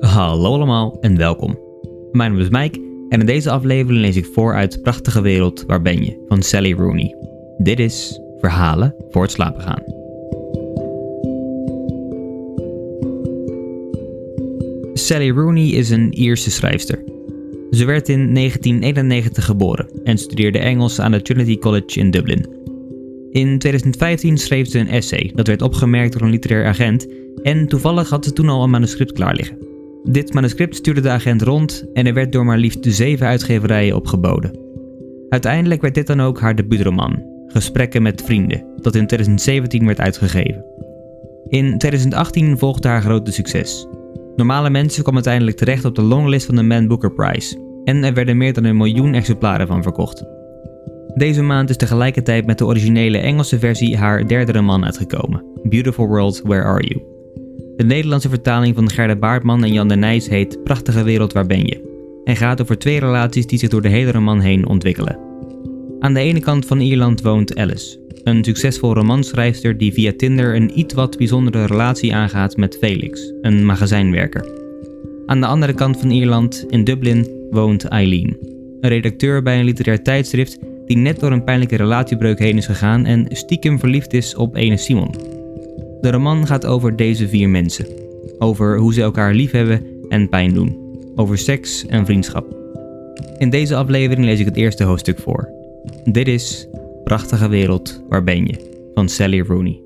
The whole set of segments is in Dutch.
Hallo allemaal en welkom. Mijn naam is Mike en in deze aflevering lees ik voor uit Prachtige Wereld, Waar Ben Je? van Sally Rooney. Dit is Verhalen voor het slapen gaan. Sally Rooney is een Ierse schrijfster. Ze werd in 1991 geboren en studeerde Engels aan het Trinity College in Dublin. In 2015 schreef ze een essay dat werd opgemerkt door een literair agent en toevallig had ze toen al een manuscript klaar liggen. Dit manuscript stuurde de agent rond en er werd door maar liefst zeven uitgeverijen opgeboden. Uiteindelijk werd dit dan ook haar debuutroman, Gesprekken met Vrienden, dat in 2017 werd uitgegeven. In 2018 volgde haar grote succes. Normale mensen kwam uiteindelijk terecht op de longlist van de Man Booker Prize en er werden meer dan een miljoen exemplaren van verkocht. Deze maand is tegelijkertijd met de originele Engelse versie haar derde roman uitgekomen, Beautiful World, Where Are You? De Nederlandse vertaling van Gerda Baartman en Jan de Nijs heet Prachtige Wereld, Waar Ben Je? en gaat over twee relaties die zich door de hele roman heen ontwikkelen. Aan de ene kant van Ierland woont Alice, een succesvol romanschrijfster die via Tinder een iets wat bijzondere relatie aangaat met Felix, een magazijnwerker. Aan de andere kant van Ierland, in Dublin, woont Eileen, een redacteur bij een literair tijdschrift die net door een pijnlijke relatiebreuk heen is gegaan en stiekem verliefd is op ene Simon. De roman gaat over deze vier mensen. Over hoe ze elkaar liefhebben en pijn doen. Over seks en vriendschap. In deze aflevering lees ik het eerste hoofdstuk voor. Dit is Prachtige Wereld, waar ben je? van Sally Rooney.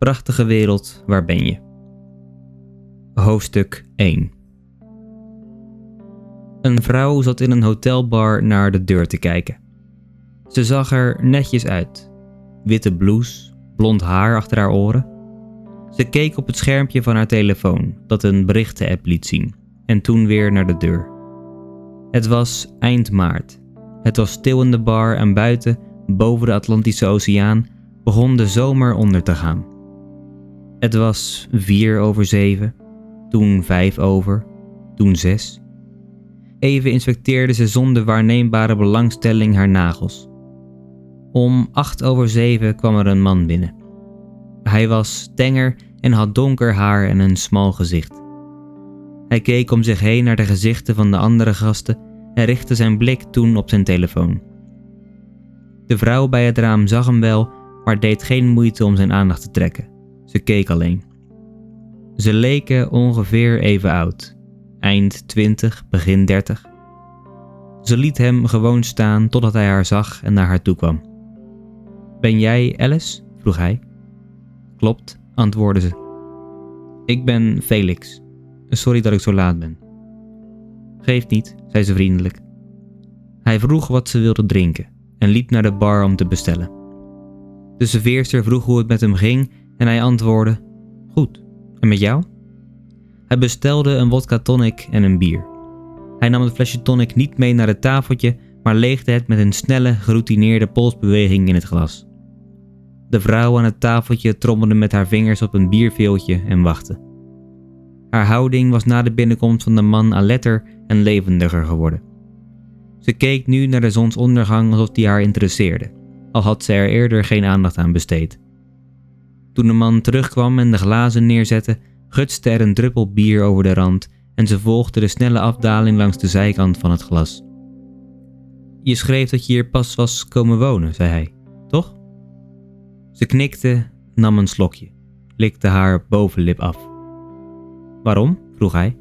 Prachtige wereld, waar ben je? Hoofdstuk 1 Een vrouw zat in een hotelbar naar de deur te kijken. Ze zag er netjes uit. Witte blouse, blond haar achter haar oren. Ze keek op het schermpje van haar telefoon, dat een berichten-app liet zien, en toen weer naar de deur. Het was eind maart. Het was stil in de bar en buiten, boven de Atlantische Oceaan, begon de zomer onder te gaan. Het was vier over zeven, toen vijf over, toen zes. Even inspecteerde ze zonder waarneembare belangstelling haar nagels. Om acht over zeven kwam er een man binnen. Hij was tenger en had donker haar en een smal gezicht. Hij keek om zich heen naar de gezichten van de andere gasten en richtte zijn blik toen op zijn telefoon. De vrouw bij het raam zag hem wel, maar deed geen moeite om zijn aandacht te trekken. Ze keek alleen. Ze leken ongeveer even oud, eind 20, begin 30. Ze liet hem gewoon staan totdat hij haar zag en naar haar toe kwam. Ben jij Alice? vroeg hij. Klopt, antwoordde ze. Ik ben Felix. Sorry dat ik zo laat ben. Geeft niet, zei ze vriendelijk. Hij vroeg wat ze wilde drinken en liep naar de bar om te bestellen. De serveerster vroeg hoe het met hem ging en hij antwoordde: Goed. En met jou? Hij bestelde een vodka tonic en een bier. Hij nam het flesje tonic niet mee naar het tafeltje, maar leegde het met een snelle, geroutineerde polsbeweging in het glas. De vrouw aan het tafeltje trommelde met haar vingers op een bierveeltje en wachtte. Haar houding was na de binnenkomst van de man aletter en levendiger geworden. Ze keek nu naar de zonsondergang alsof die haar interesseerde, al had ze er eerder geen aandacht aan besteed. Toen de man terugkwam en de glazen neerzette, gutste er een druppel bier over de rand en ze volgde de snelle afdaling langs de zijkant van het glas. Je schreef dat je hier pas was komen wonen, zei hij, toch? Ze knikte, nam een slokje, likte haar bovenlip af. Waarom? vroeg hij.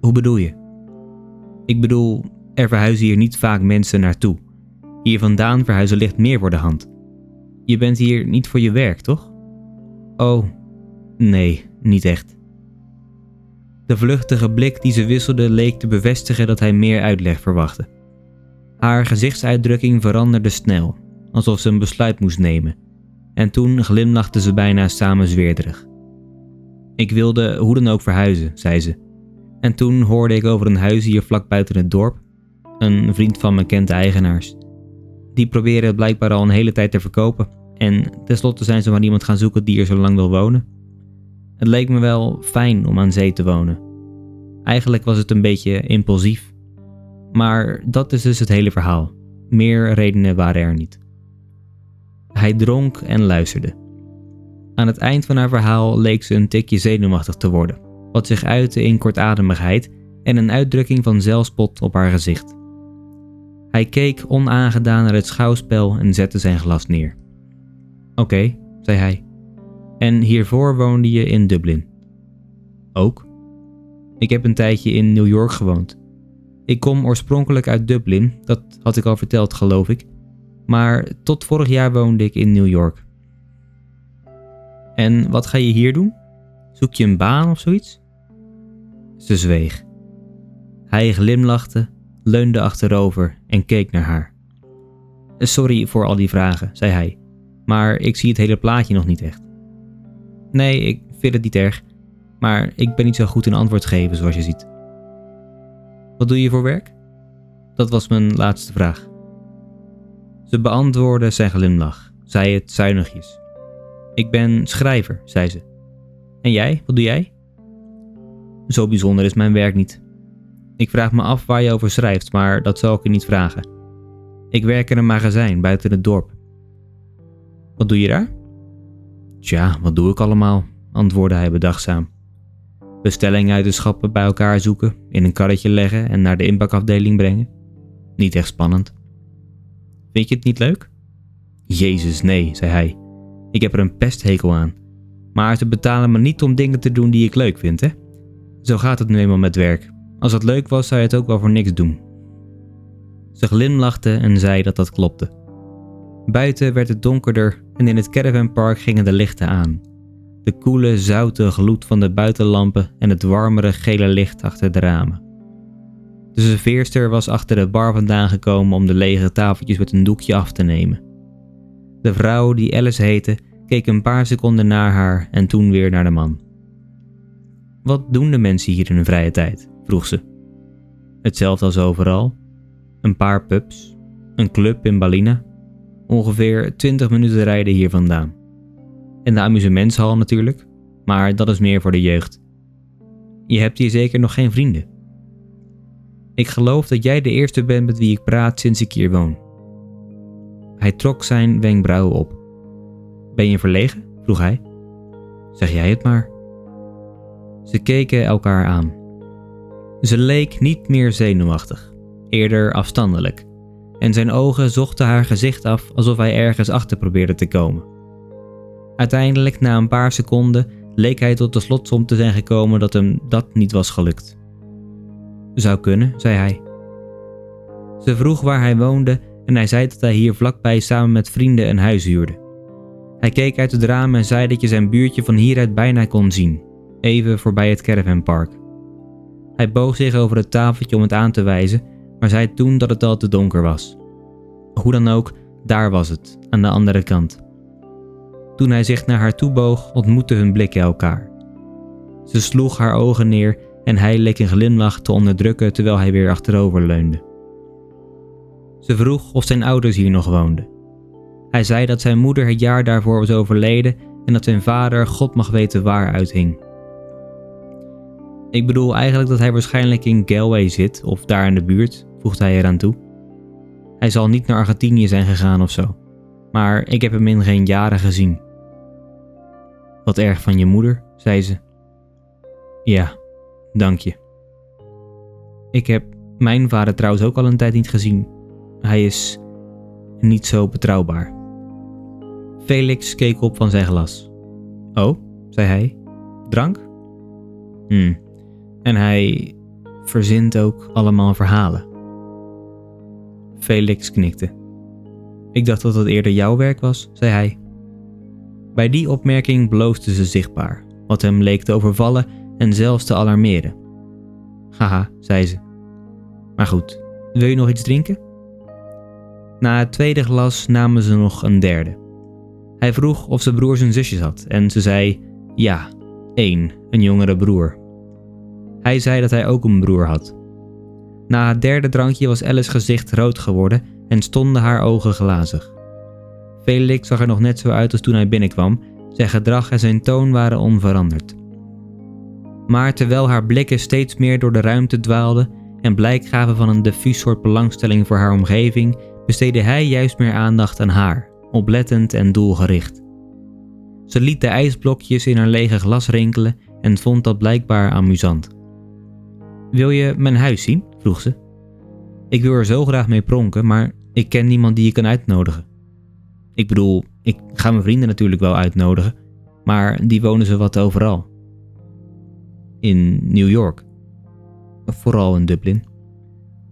Hoe bedoel je? Ik bedoel, er verhuizen hier niet vaak mensen naartoe. Hier vandaan verhuizen ligt meer voor de hand. Je bent hier niet voor je werk, toch? Oh, nee, niet echt. De vluchtige blik die ze wisselde leek te bevestigen dat hij meer uitleg verwachtte. Haar gezichtsuitdrukking veranderde snel, alsof ze een besluit moest nemen, en toen glimlachte ze bijna samenzweerderig. Ik wilde hoe dan ook verhuizen, zei ze. En toen hoorde ik over een huis hier vlak buiten het dorp. Een vriend van me kent de eigenaars. Die proberen het blijkbaar al een hele tijd te verkopen en tenslotte zijn ze maar iemand gaan zoeken die er zo lang wil wonen. Het leek me wel fijn om aan zee te wonen. Eigenlijk was het een beetje impulsief. Maar dat is dus het hele verhaal. Meer redenen waren er niet. Hij dronk en luisterde. Aan het eind van haar verhaal leek ze een tikje zenuwachtig te worden, wat zich uitte in kortademigheid en een uitdrukking van zelfspot op haar gezicht. Hij keek onaangedaan naar het schouwspel en zette zijn glas neer. Oké, zei hij. En hiervoor woonde je in Dublin. Ook. Ik heb een tijdje in New York gewoond. Ik kom oorspronkelijk uit Dublin, dat had ik al verteld, geloof ik. Maar tot vorig jaar woonde ik in New York. En wat ga je hier doen? Zoek je een baan of zoiets? Ze zweeg. Hij glimlachte, leunde achterover en keek naar haar. Sorry voor al die vragen, zei hij, maar ik zie het hele plaatje nog niet echt. Nee, ik vind het niet erg, maar ik ben niet zo goed in antwoord geven zoals je ziet. Wat doe je voor werk? Dat was mijn laatste vraag. Ze beantwoordde zijn glimlach, zei het zuinigjes. Ik ben schrijver, zei ze. En jij, wat doe jij? Zo bijzonder is mijn werk niet. Ik vraag me af waar je over schrijft, maar dat zal ik je niet vragen. Ik werk in een magazijn buiten het dorp. Wat doe je daar? Tja, wat doe ik allemaal? antwoordde hij bedachtzaam. Bestellingen uit de schappen bij elkaar zoeken, in een karretje leggen en naar de inpakafdeling brengen. Niet echt spannend. Vind je het niet leuk? Jezus, nee, zei hij. Ik heb er een pesthekel aan. Maar ze betalen me niet om dingen te doen die ik leuk vind, hè? Zo gaat het nu eenmaal met werk. Als het leuk was, zou je het ook wel voor niks doen. Ze glimlachte en zei dat dat klopte. Buiten werd het donkerder en in het caravanpark gingen de lichten aan. De koele, zoute gloed van de buitenlampen en het warmere gele licht achter de ramen. De serveerster was achter de bar vandaan gekomen om de lege tafeltjes met een doekje af te nemen. De vrouw, die Alice heette, keek een paar seconden naar haar en toen weer naar de man. Wat doen de mensen hier in hun vrije tijd? vroeg ze. Hetzelfde als overal. Een paar pubs, een club in Balina, ongeveer 20 minuten rijden hier vandaan. En de amusementshal natuurlijk, maar dat is meer voor de jeugd. Je hebt hier zeker nog geen vrienden. Ik geloof dat jij de eerste bent met wie ik praat sinds ik hier woon. Hij trok zijn wenkbrauwen op. Ben je verlegen? vroeg hij. Zeg jij het maar. Ze keken elkaar aan. Ze leek niet meer zenuwachtig, eerder afstandelijk, en zijn ogen zochten haar gezicht af alsof hij ergens achter probeerde te komen. Uiteindelijk, na een paar seconden, leek hij tot de slotsom te zijn gekomen dat hem dat niet was gelukt. Zou kunnen, zei hij. Ze vroeg waar hij woonde en hij zei dat hij hier vlakbij samen met vrienden een huis huurde. Hij keek uit het raam en zei dat je zijn buurtje van hieruit bijna kon zien, even voorbij het caravanpark. Hij boog zich over het tafeltje om het aan te wijzen, maar zei toen dat het al te donker was. Hoe dan ook, daar was het, aan de andere kant. Toen hij zich naar haar toe boog, ontmoetten hun blikken elkaar. Ze sloeg haar ogen neer en hij leek een glimlach te onderdrukken terwijl hij weer achterover leunde. Ze vroeg of zijn ouders hier nog woonden. Hij zei dat zijn moeder het jaar daarvoor was overleden en dat zijn vader God mag weten waar uithing. Ik bedoel eigenlijk dat hij waarschijnlijk in Galway zit of daar in de buurt, voegde hij eraan toe. Hij zal niet naar Argentinië zijn gegaan of zo, maar ik heb hem in geen jaren gezien. Wat erg van je moeder, zei ze. Ja, dank je. Ik heb mijn vader trouwens ook al een tijd niet gezien. Hij is niet zo betrouwbaar. Felix keek op van zijn glas. Oh, zei hij. Drank? Hm. En hij verzint ook allemaal verhalen. Felix knikte. Ik dacht dat het eerder jouw werk was, zei hij. Bij die opmerking bloosde ze zichtbaar, wat hem leek te overvallen en zelfs te alarmeren. Haha, zei ze. Maar goed, wil je nog iets drinken? Na het tweede glas namen ze nog een derde. Hij vroeg of ze broers en zusjes had en ze zei ja, één, een jongere broer. Hij zei dat hij ook een broer had. Na het derde drankje was Alice's gezicht rood geworden en stonden haar ogen glazig. Felix zag er nog net zo uit als toen hij binnenkwam, zijn gedrag en zijn toon waren onveranderd, Maar terwijl haar blikken steeds meer door de ruimte dwaalden en blijk gaven van een diffuus soort belangstelling voor haar omgeving, besteedde hij juist meer aandacht aan haar, oplettend en doelgericht. Ze liet de ijsblokjes in haar lege glas rinkelen en vond dat blijkbaar amusant. Wil je mijn huis zien? Vroeg ze. Ik wil er zo graag mee pronken, maar ik ken niemand die je kan uitnodigen. Ik bedoel, ik ga mijn vrienden natuurlijk wel uitnodigen, maar die wonen ze wat overal. In New York. Vooral in Dublin.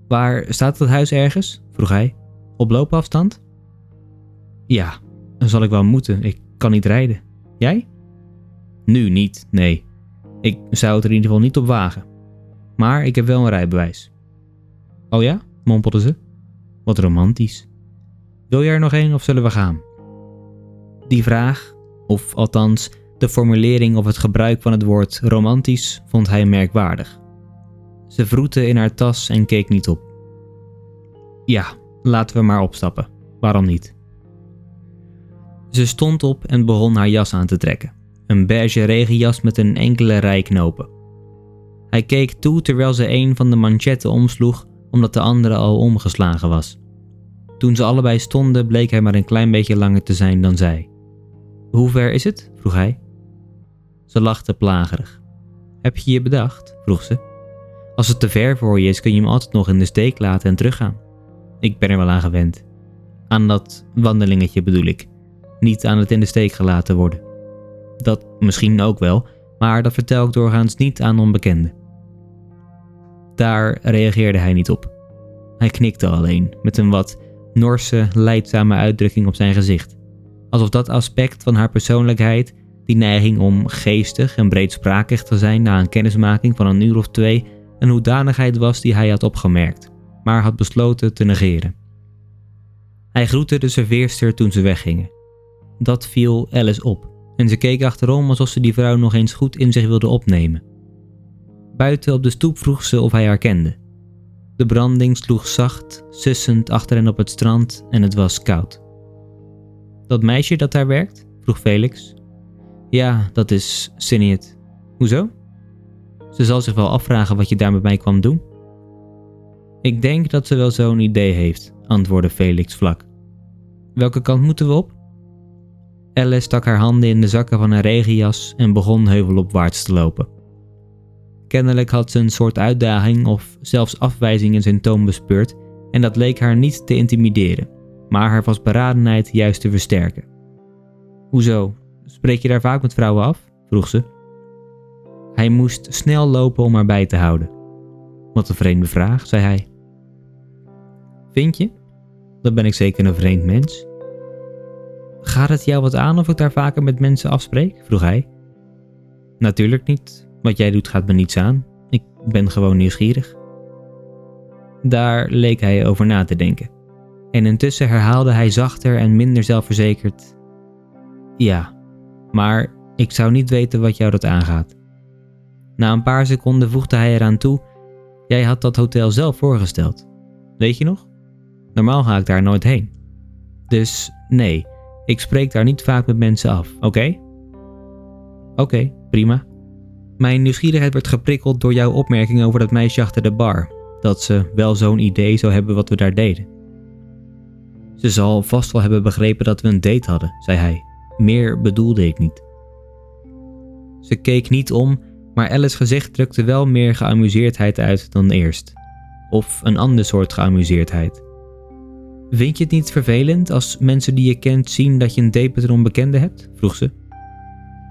Waar staat het huis ergens? vroeg hij. Op loopafstand? Ja, dan zal ik wel moeten. Ik kan niet rijden. Jij? Nu niet, nee. Ik zou het er in ieder geval niet op wagen. Maar ik heb wel een rijbewijs. Oh ja? mompelde ze. Wat romantisch. Wil je er nog een of zullen we gaan? Die vraag, of althans de formulering of het gebruik van het woord romantisch, vond hij merkwaardig. Ze vroette in haar tas en keek niet op. Ja, laten we maar opstappen. Waarom niet? Ze stond op en begon haar jas aan te trekken. Een beige regenjas met een enkele rij knopen. Hij keek toe terwijl ze een van de manchetten omsloeg omdat de andere al omgeslagen was. Toen ze allebei stonden bleek hij maar een klein beetje langer te zijn dan zij. Hoe ver is het? vroeg hij. Ze lachte plagerig. Heb je je bedacht? vroeg ze. Als het te ver voor je is, kun je hem altijd nog in de steek laten en teruggaan. Ik ben er wel aan gewend. Aan dat wandelingetje bedoel ik. Niet aan het in de steek gelaten worden. Dat misschien ook wel, maar dat vertel ik doorgaans niet aan onbekenden. Daar reageerde hij niet op. Hij knikte alleen, met een wat Norse, leidzame uitdrukking op zijn gezicht. Alsof dat aspect van haar persoonlijkheid, die neiging om geestig en breedsprakig te zijn na een kennismaking van een uur of twee, een hoedanigheid was die hij had opgemerkt, maar had besloten te negeren. Hij groette de serveerster toen ze weggingen. Dat viel Alice op en ze keek achterom alsof ze die vrouw nog eens goed in zich wilde opnemen. Buiten op de stoep vroeg ze of hij haar kende. De branding sloeg zacht, sussend achter hen op het strand en het was koud. Dat meisje dat daar werkt? vroeg Felix. Ja, dat is Sinead. Hoezo? Ze zal zich wel afvragen wat je daar met mij kwam doen. Ik denk dat ze wel zo'n idee heeft, antwoordde Felix vlak. Welke kant moeten we op? Alice stak haar handen in de zakken van haar regenjas en begon heuvelopwaarts te lopen. Kennelijk had ze een soort uitdaging of zelfs afwijzing in zijn toon bespeurd en dat leek haar niet te intimideren, maar haar vastberadenheid juist te versterken. Hoezo? Spreek je daar vaak met vrouwen af? vroeg ze. Hij moest snel lopen om haar bij te houden. Wat een vreemde vraag, zei hij. Vind je? Dan ben ik zeker een vreemd mens. Gaat het jou wat aan of ik daar vaker met mensen afspreek? vroeg hij. Natuurlijk niet. Wat jij doet gaat me niets aan. Ik ben gewoon nieuwsgierig. Daar leek hij over na te denken. En intussen herhaalde hij zachter en minder zelfverzekerd: Ja, maar ik zou niet weten wat jou dat aangaat. Na een paar seconden voegde hij eraan toe: Jij had dat hotel zelf voorgesteld. Weet je nog? Normaal ga ik daar nooit heen. Dus nee, ik spreek daar niet vaak met mensen af, oké? Oké, prima. Mijn nieuwsgierigheid werd geprikkeld door jouw opmerking over dat meisje achter de bar. Dat ze wel zo'n idee zou hebben wat we daar deden. Ze zal vast wel hebben begrepen dat we een date hadden, zei hij. Meer bedoelde ik niet. Ze keek niet om, maar Alice's gezicht drukte wel meer geamuseerdheid uit dan eerst. Of een ander soort geamuseerdheid. Vind je het niet vervelend als mensen die je kent zien dat je een date met een onbekende hebt? vroeg ze.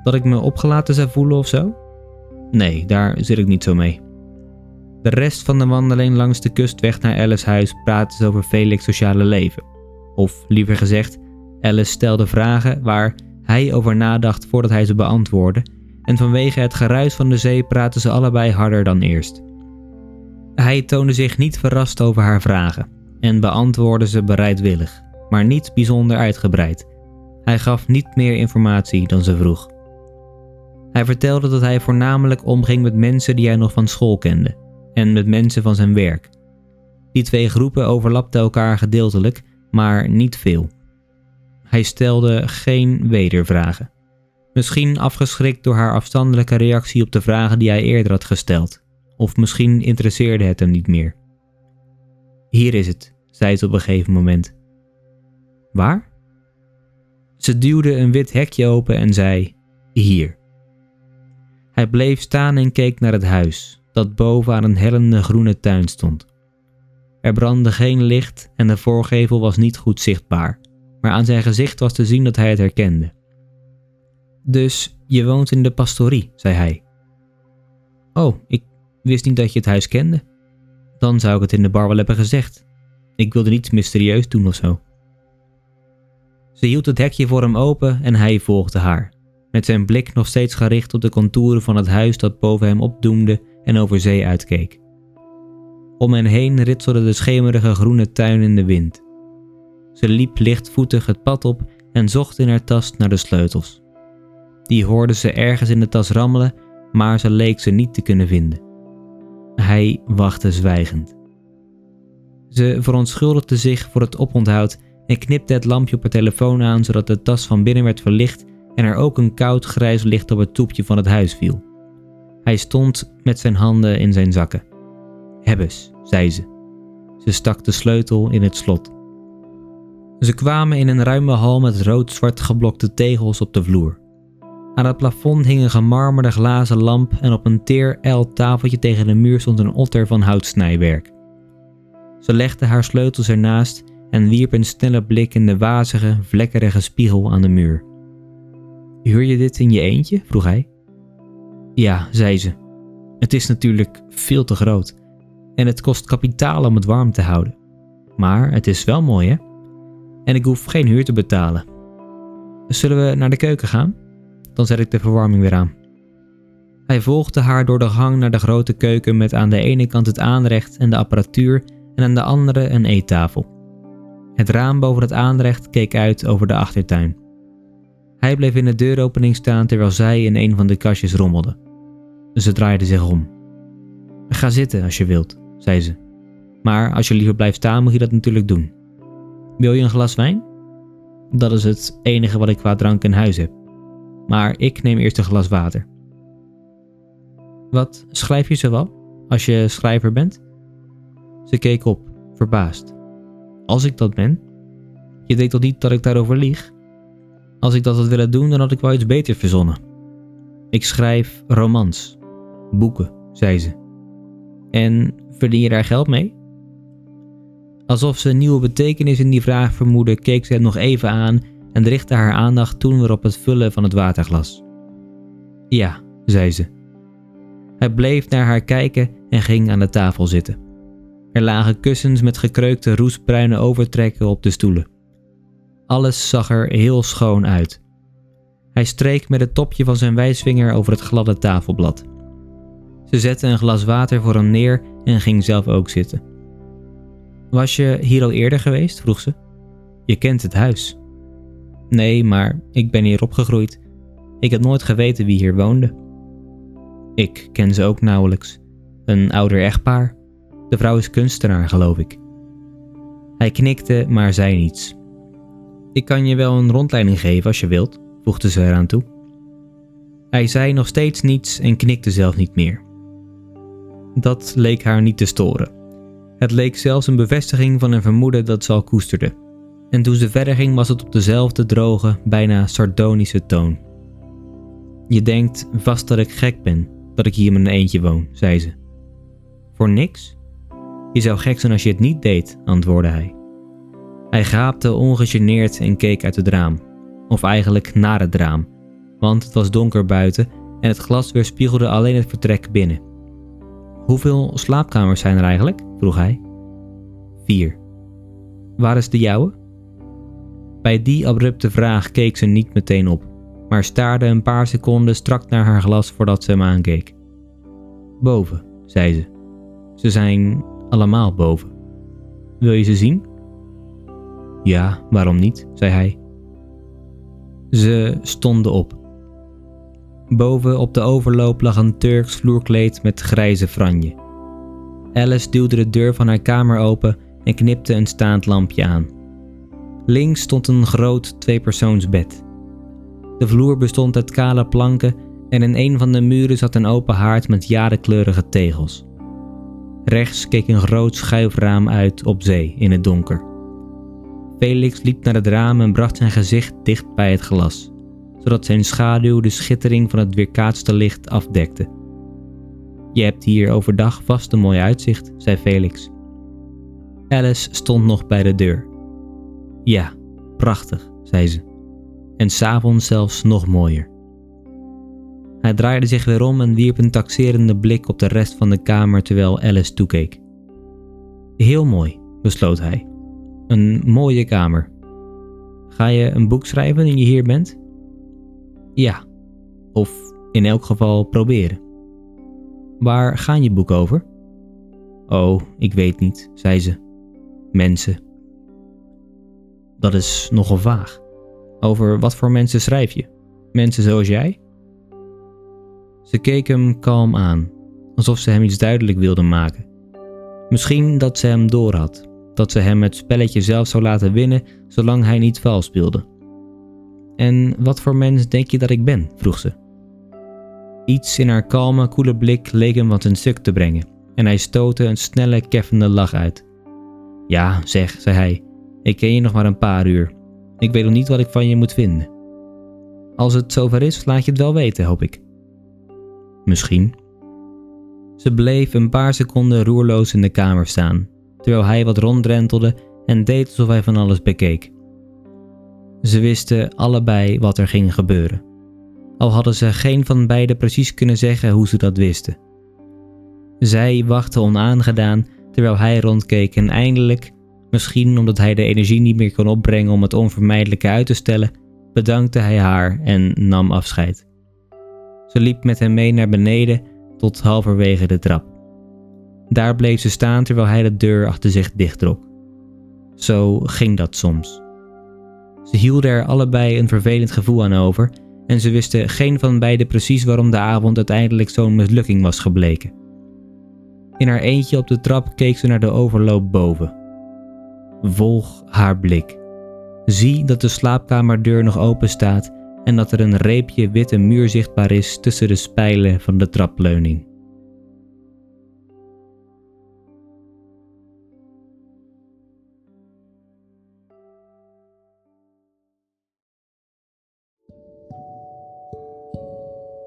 Dat ik me opgelaten zou voelen of zo? Nee, daar zit ik niet zo mee. De rest van de wandeling langs de kustweg naar Alice's huis praatte ze over Felix' sociale leven. Of liever gezegd, Alice stelde vragen waar hij over nadacht voordat hij ze beantwoordde, en vanwege het geruis van de zee praten ze allebei harder dan eerst. Hij toonde zich niet verrast over haar vragen en beantwoordde ze bereidwillig, maar niet bijzonder uitgebreid. Hij gaf niet meer informatie dan ze vroeg. Hij vertelde dat hij voornamelijk omging met mensen die hij nog van school kende en met mensen van zijn werk. Die twee groepen overlapten elkaar gedeeltelijk, maar niet veel. Hij stelde geen wedervragen. Misschien afgeschrikt door haar afstandelijke reactie op de vragen die hij eerder had gesteld. Of misschien interesseerde het hem niet meer. Hier is het, zei ze op een gegeven moment. Waar? Ze duwde een wit hekje open en zei: Hier. Hij bleef staan en keek naar het huis, dat boven aan een hellende groene tuin stond. Er brandde geen licht en de voorgevel was niet goed zichtbaar, maar aan zijn gezicht was te zien dat hij het herkende. Dus je woont in de pastorie, zei hij. Oh, ik wist niet dat je het huis kende. Dan zou ik het in de bar wel hebben gezegd. Ik wilde niets mysterieus doen of zo. Ze hield het hekje voor hem open en hij volgde haar, met zijn blik nog steeds gericht op de contouren van het huis dat boven hem opdoemde en over zee uitkeek. Om hen heen ritselde de schemerige groene tuin in de wind. Ze liep lichtvoetig het pad op en zocht in haar tas naar de sleutels. Die hoorde ze ergens in de tas rammelen, maar ze leek ze niet te kunnen vinden. Hij wachtte zwijgend. Ze verontschuldigde zich voor het oponthoud en knipte het lampje op haar telefoon aan zodat de tas van binnen werd verlicht en er ook een koud grijs licht op het toepje van het huis viel. Hij stond met zijn handen in zijn zakken. Hebbes, zei ze. Ze stak de sleutel in het slot. Ze kwamen in een ruime hal met rood-zwart geblokte tegels op de vloer. Aan het plafond hing een gemarmerde glazen lamp en op een teer el tafeltje tegen de muur stond een otter van houtsnijwerk. Ze legde haar sleutels ernaast en wierp een snelle blik in de wazige, vlekkerige spiegel aan de muur. Huur je dit in je eentje? vroeg hij. Ja, zei ze. Het is natuurlijk veel te groot en het kost kapitaal om het warm te houden. Maar het is wel mooi, hè? En ik hoef geen huur te betalen. Zullen we naar de keuken gaan? Dan zet ik de verwarming weer aan. Hij volgde haar door de gang naar de grote keuken met aan de ene kant het aanrecht en de apparatuur en aan de andere een eettafel. Het raam boven het aanrecht keek uit over de achtertuin. Hij bleef in de deuropening staan terwijl zij in een van de kastjes rommelde. Ze draaide zich om. Ga zitten als je wilt, zei ze. Maar als je liever blijft staan, moet je dat natuurlijk doen. Wil je een glas wijn? Dat is het enige wat ik qua drank in huis heb. Maar ik neem eerst een glas water. Wat schrijf je zo wel, als je schrijver bent? Ze keek op, verbaasd. Als ik dat ben? Je denkt toch niet dat ik daarover lieg? Als ik dat had willen doen, dan had ik wel iets beter verzonnen. Ik schrijf romans, boeken, zei ze. En verdien je daar geld mee? Alsof ze een nieuwe betekenis in die vraag vermoedde, keek ze hem nog even aan en richtte haar aandacht toen weer op het vullen van het waterglas. Ja, zei ze. Hij bleef naar haar kijken en ging aan de tafel zitten. Er lagen kussens met gekreukte roestbruine overtrekken op de stoelen. Alles zag er heel schoon uit. Hij streek met het topje van zijn wijsvinger over het gladde tafelblad. Ze zette een glas water voor hem neer en ging zelf ook zitten. Was je hier al eerder geweest? vroeg ze. Je kent het huis. Nee, maar ik ben hier opgegroeid. Ik heb nooit geweten wie hier woonde. Ik ken ze ook nauwelijks. Een ouder echtpaar. De vrouw is kunstenaar, geloof ik. Hij knikte, maar zei niets. Ik kan je wel een rondleiding geven als je wilt, voegde ze eraan toe. Hij zei nog steeds niets en knikte zelf niet meer. Dat leek haar niet te storen. Het leek zelfs een bevestiging van een vermoeden dat ze al koesterde. En toen ze verder ging was het op dezelfde droge, bijna sardonische toon. Je denkt vast dat ik gek ben, dat ik hier met een eentje woon, zei ze. Voor niks? Je zou gek zijn als je het niet deed, antwoordde hij. Hij gaapte ongegeneerd en keek uit het raam. Of eigenlijk naar het raam, want het was donker buiten en het glas weerspiegelde alleen het vertrek binnen. Hoeveel slaapkamers zijn er eigenlijk? vroeg hij. Vier. Waar is de jouwe? Bij die abrupte vraag keek ze niet meteen op, maar staarde een paar seconden strak naar haar glas voordat ze hem aankeek. Boven, zei ze. Ze zijn allemaal boven. Wil je ze zien? Ja, waarom niet, zei hij. Ze stonden op. Boven op de overloop lag een Turks vloerkleed met grijze franje. Alice duwde de deur van haar kamer open en knipte een staand lampje aan. Links stond een groot tweepersoonsbed. De vloer bestond uit kale planken en in een van de muren zat een open haard met jadenkleurige tegels. Rechts keek een groot schuifraam uit op zee in het donker. Felix liep naar het raam en bracht zijn gezicht dicht bij het glas, zodat zijn schaduw de schittering van het weerkaatste licht afdekte. Je hebt hier overdag vast een mooi uitzicht, zei Felix. Alice stond nog bij de deur. Ja, prachtig, zei ze. En s'avonds zelfs nog mooier. Hij draaide zich weer om en wierp een taxerende blik op de rest van de kamer terwijl Alice toekeek. Heel mooi, besloot hij. Een mooie kamer. Ga je een boek schrijven nu je hier bent? Ja, of in elk geval proberen. Waar gaan je boek over? Oh, ik weet niet, zei ze. Mensen. Dat is nogal vaag. Over wat voor mensen schrijf je? Mensen zoals jij? Ze keek hem kalm aan, alsof ze hem iets duidelijk wilde maken. Misschien dat ze hem doorhad, dat ze hem het spelletje zelf zou laten winnen zolang hij niet vals speelde. En wat voor mens denk je dat ik ben? vroeg ze. Iets in haar kalme, koele blik leek hem wat een stuk te brengen, en hij stootte een snelle, keffende lach uit. Ja, zeg, zei hij, ik ken je nog maar een paar uur. Ik weet nog niet wat ik van je moet vinden. Als het zover is, laat je het wel weten, hoop ik. Misschien. Ze bleef een paar seconden roerloos in de kamer staan, terwijl hij wat ronddrentelde en deed alsof hij van alles bekeek. Ze wisten allebei wat er ging gebeuren, al hadden ze geen van beiden precies kunnen zeggen hoe ze dat wisten. Zij wachtte onaangedaan terwijl hij rondkeek en eindelijk, misschien omdat hij de energie niet meer kon opbrengen om het onvermijdelijke uit te stellen, bedankte hij haar en nam afscheid. Ze liep met hem mee naar beneden tot halverwege de trap. Daar bleef ze staan terwijl hij de deur achter zich dichttrok. Zo ging dat soms. Ze hielden er allebei een vervelend gevoel aan over en ze wisten geen van beiden precies waarom de avond uiteindelijk zo'n mislukking was gebleken. In haar eentje op de trap keek ze naar de overloop boven. Volg haar blik. Zie dat de slaapkamerdeur nog open staat en dat er een reepje witte muur zichtbaar is tussen de spijlen van de trapleuning.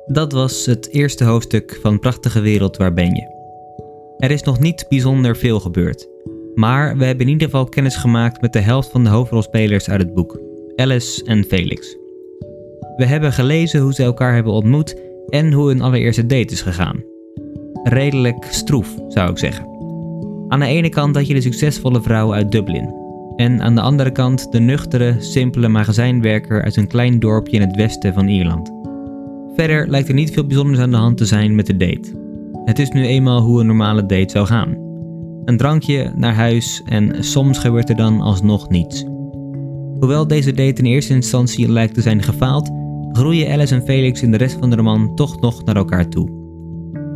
Dat was het eerste hoofdstuk van Prachtige Wereld, waar ben je? Er is nog niet bijzonder veel gebeurd, maar we hebben in ieder geval kennis gemaakt met de helft van de hoofdrolspelers uit het boek, Alice en Felix. We hebben gelezen hoe ze elkaar hebben ontmoet en hoe hun allereerste date is gegaan. Redelijk stroef, zou ik zeggen. Aan de ene kant had je de succesvolle vrouw uit Dublin. En aan de andere kant de nuchtere, simpele magazijnwerker uit een klein dorpje in het westen van Ierland. Verder lijkt er niet veel bijzonders aan de hand te zijn met de date. Het is nu eenmaal hoe een normale date zou gaan. Een drankje naar huis en soms gebeurt er dan alsnog niets. Hoewel deze date in eerste instantie lijkt te zijn gefaald, groeien Alice en Felix in de rest van de roman toch nog naar elkaar toe.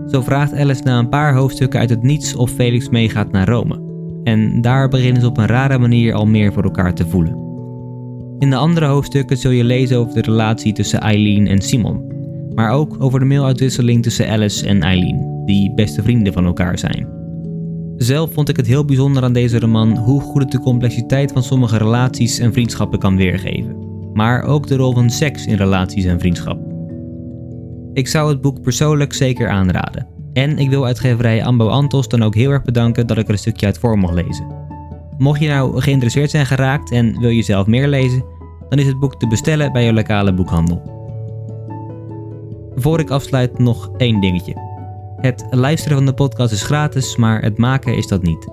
Zo vraagt Alice na een paar hoofdstukken uit het niets of Felix meegaat naar Rome. En daar beginnen ze op een rare manier al meer voor elkaar te voelen. In de andere hoofdstukken zul je lezen over de relatie tussen Eileen en Simon, maar ook over de mailuitwisseling tussen Alice en Eileen, die beste vrienden van elkaar zijn. Zelf vond ik het heel bijzonder aan deze roman hoe goed het de complexiteit van sommige relaties en vriendschappen kan weergeven maar ook de rol van seks in relaties en vriendschap. Ik zou het boek persoonlijk zeker aanraden. En ik wil uitgeverij Ambo Antos dan ook heel erg bedanken dat ik er een stukje uit voor mocht lezen. Mocht je nou geïnteresseerd zijn geraakt en wil je zelf meer lezen, dan is het boek te bestellen bij je lokale boekhandel. Voor ik afsluit nog één dingetje. Het luisteren van de podcast is gratis, maar het maken is dat niet.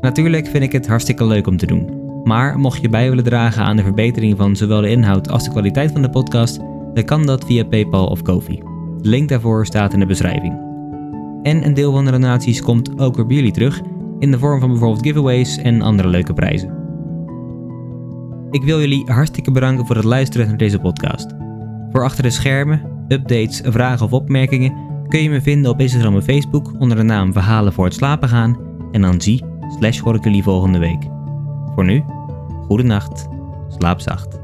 Natuurlijk vind ik het hartstikke leuk om te doen. Maar mocht je bij willen dragen aan de verbetering van zowel de inhoud als de kwaliteit van de podcast, dan kan dat via PayPal of Kofi. De link daarvoor staat in de beschrijving. En een deel van de donaties komt ook weer bij jullie terug, in de vorm van bijvoorbeeld giveaways en andere leuke prijzen. Ik wil jullie hartstikke bedanken voor het luisteren naar deze podcast. Voor achter de schermen, updates, vragen of opmerkingen kun je me vinden op Instagram en Facebook onder de naam Verhalen voor het slapen gaan en dan zie slash hoor ik volgende week. Voor nu, goede nacht, slaap zacht.